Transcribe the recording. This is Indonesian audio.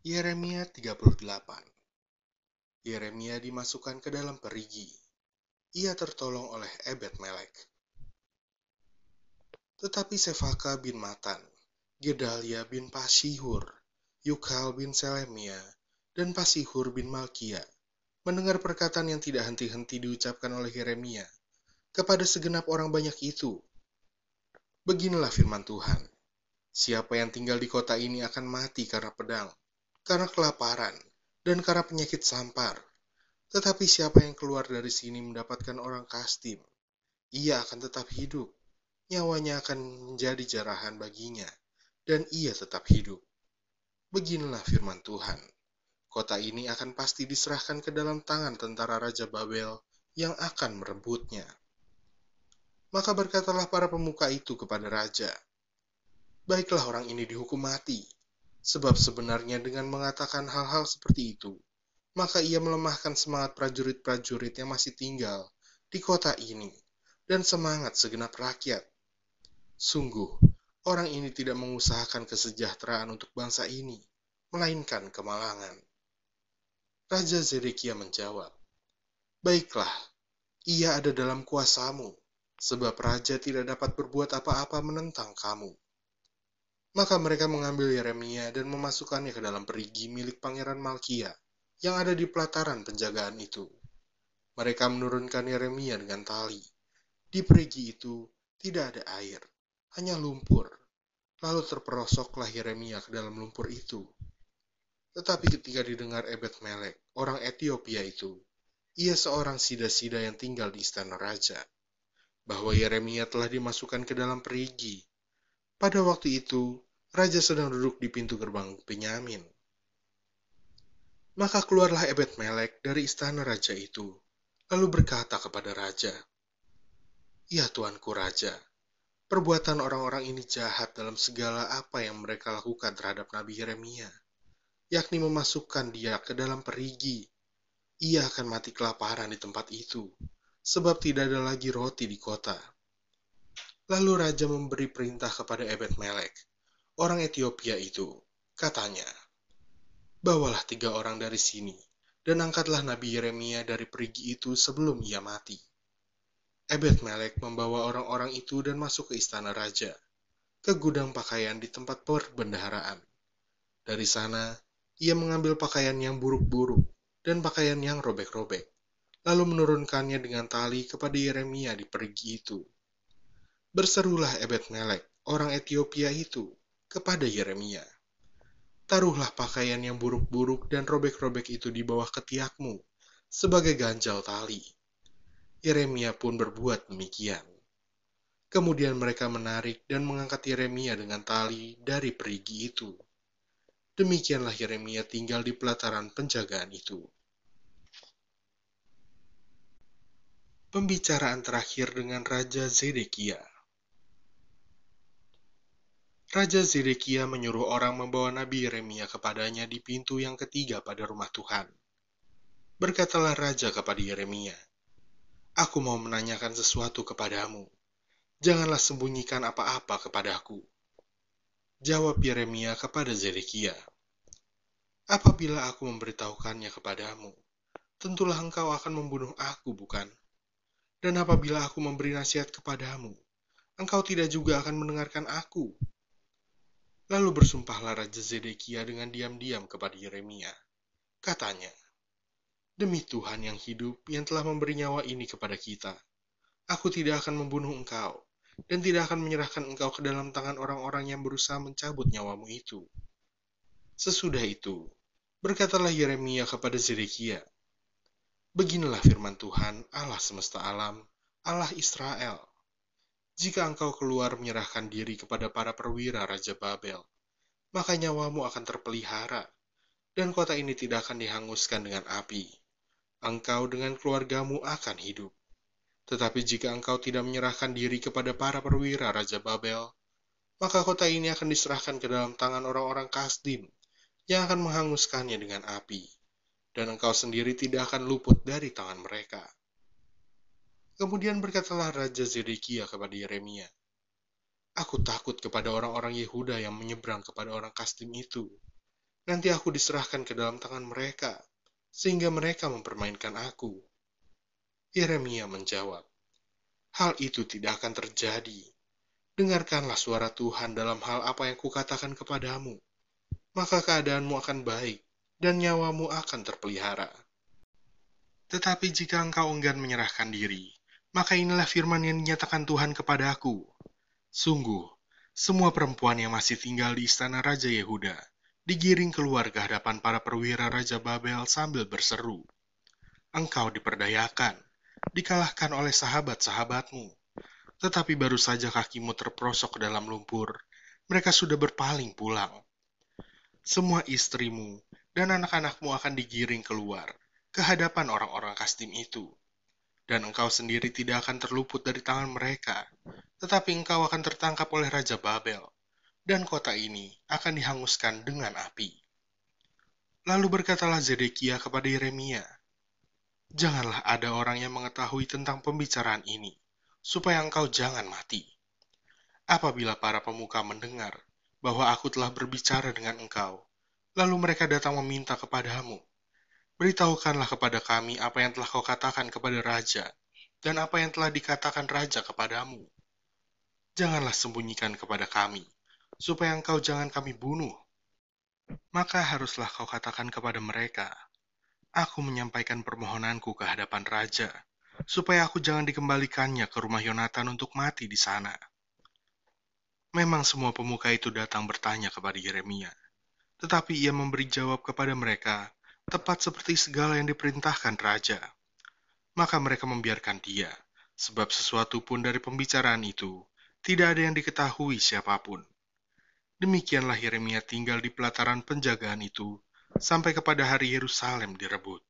Yeremia 38 Yeremia dimasukkan ke dalam perigi. Ia tertolong oleh Ebed Melek. Tetapi Sefaka bin Matan, Gedalia bin Pasihur, Yukhal bin Selemia, dan Pasihur bin Malkia mendengar perkataan yang tidak henti-henti diucapkan oleh Yeremia kepada segenap orang banyak itu. Beginilah firman Tuhan. Siapa yang tinggal di kota ini akan mati karena pedang karena kelaparan, dan karena penyakit sampar. Tetapi siapa yang keluar dari sini mendapatkan orang kastim, ia akan tetap hidup. Nyawanya akan menjadi jarahan baginya, dan ia tetap hidup. Beginilah firman Tuhan. Kota ini akan pasti diserahkan ke dalam tangan tentara Raja Babel yang akan merebutnya. Maka berkatalah para pemuka itu kepada raja, Baiklah orang ini dihukum mati, Sebab sebenarnya dengan mengatakan hal-hal seperti itu, maka ia melemahkan semangat prajurit-prajurit yang masih tinggal di kota ini dan semangat segenap rakyat. Sungguh, orang ini tidak mengusahakan kesejahteraan untuk bangsa ini, melainkan kemalangan. Raja Zedekia menjawab, Baiklah, ia ada dalam kuasamu, sebab raja tidak dapat berbuat apa-apa menentang kamu. Maka mereka mengambil Yeremia dan memasukkannya ke dalam perigi milik Pangeran Malkia yang ada di pelataran penjagaan itu. Mereka menurunkan Yeremia dengan tali. Di perigi itu tidak ada air, hanya lumpur. Lalu terperosoklah Yeremia ke dalam lumpur itu. Tetapi ketika didengar Ebed Melek, orang Ethiopia itu, ia seorang sida-sida yang tinggal di istana raja, bahwa Yeremia telah dimasukkan ke dalam perigi pada waktu itu, raja sedang duduk di pintu gerbang Benyamin. Maka keluarlah Ebed Melek dari istana raja itu, lalu berkata kepada raja, Ya tuanku raja, perbuatan orang-orang ini jahat dalam segala apa yang mereka lakukan terhadap Nabi Yeremia, yakni memasukkan dia ke dalam perigi. Ia akan mati kelaparan di tempat itu, sebab tidak ada lagi roti di kota. Lalu raja memberi perintah kepada Ebed Melek, orang Ethiopia itu. Katanya, Bawalah tiga orang dari sini, dan angkatlah Nabi Yeremia dari perigi itu sebelum ia mati. Ebed Melek membawa orang-orang itu dan masuk ke istana raja, ke gudang pakaian di tempat perbendaharaan. Dari sana, ia mengambil pakaian yang buruk-buruk dan pakaian yang robek-robek, lalu menurunkannya dengan tali kepada Yeremia di perigi itu Berserulah Ebed Melek, orang Ethiopia itu, kepada Yeremia. Taruhlah pakaian yang buruk-buruk dan robek-robek itu di bawah ketiakmu, sebagai ganjal tali. Yeremia pun berbuat demikian. Kemudian mereka menarik dan mengangkat Yeremia dengan tali dari perigi itu. Demikianlah Yeremia tinggal di pelataran penjagaan itu. Pembicaraan terakhir dengan Raja Zedekia. Raja Zedekia menyuruh orang membawa Nabi Yeremia kepadanya di pintu yang ketiga pada rumah Tuhan. Berkatalah Raja kepada Yeremia, Aku mau menanyakan sesuatu kepadamu. Janganlah sembunyikan apa-apa kepadaku. Jawab Yeremia kepada Zedekia, Apabila aku memberitahukannya kepadamu, tentulah engkau akan membunuh aku, bukan? Dan apabila aku memberi nasihat kepadamu, engkau tidak juga akan mendengarkan aku. Lalu bersumpahlah Raja Zedekia dengan diam-diam kepada Yeremia. Katanya, Demi Tuhan yang hidup yang telah memberi nyawa ini kepada kita, aku tidak akan membunuh engkau, dan tidak akan menyerahkan engkau ke dalam tangan orang-orang yang berusaha mencabut nyawamu itu. Sesudah itu, berkatalah Yeremia kepada Zedekia, Beginilah firman Tuhan, Allah semesta alam, Allah Israel jika engkau keluar menyerahkan diri kepada para perwira Raja Babel, maka nyawamu akan terpelihara, dan kota ini tidak akan dihanguskan dengan api. Engkau dengan keluargamu akan hidup. Tetapi jika engkau tidak menyerahkan diri kepada para perwira Raja Babel, maka kota ini akan diserahkan ke dalam tangan orang-orang Kasdim yang akan menghanguskannya dengan api, dan engkau sendiri tidak akan luput dari tangan mereka. Kemudian berkatalah Raja Zedekia kepada Yeremia, Aku takut kepada orang-orang Yehuda yang menyeberang kepada orang Kastim itu. nanti aku diserahkan ke dalam tangan mereka, sehingga mereka mempermainkan aku. Yeremia menjawab, Hal itu tidak akan terjadi. Dengarkanlah suara Tuhan dalam hal apa yang kukatakan kepadamu. Maka keadaanmu akan baik, dan nyawamu akan terpelihara. Tetapi jika engkau enggan menyerahkan diri, maka inilah firman yang dinyatakan Tuhan kepadaku. Sungguh, semua perempuan yang masih tinggal di istana Raja Yehuda digiring keluar ke hadapan para perwira Raja Babel sambil berseru. Engkau diperdayakan, dikalahkan oleh sahabat-sahabatmu. Tetapi baru saja kakimu terprosok dalam lumpur, mereka sudah berpaling pulang. Semua istrimu dan anak-anakmu akan digiring keluar ke hadapan orang-orang Kastim itu. Dan engkau sendiri tidak akan terluput dari tangan mereka, tetapi engkau akan tertangkap oleh Raja Babel dan kota ini akan dihanguskan dengan api. Lalu berkatalah Zedekia kepada Yeremia, Janganlah ada orang yang mengetahui tentang pembicaraan ini, supaya engkau jangan mati. Apabila para pemuka mendengar bahwa aku telah berbicara dengan engkau, lalu mereka datang meminta kepadamu, beritahukanlah kepada kami apa yang telah kau katakan kepada raja, dan apa yang telah dikatakan raja kepadamu. Janganlah sembunyikan kepada kami, supaya engkau jangan kami bunuh. Maka haruslah kau katakan kepada mereka, Aku menyampaikan permohonanku ke hadapan raja, supaya aku jangan dikembalikannya ke rumah Yonatan untuk mati di sana. Memang semua pemuka itu datang bertanya kepada Yeremia, tetapi ia memberi jawab kepada mereka tepat seperti segala yang diperintahkan raja. Maka mereka membiarkan dia, sebab sesuatu pun dari pembicaraan itu tidak ada yang diketahui siapa pun. Demikianlah Yeremia tinggal di pelataran penjagaan itu sampai kepada hari Yerusalem direbut.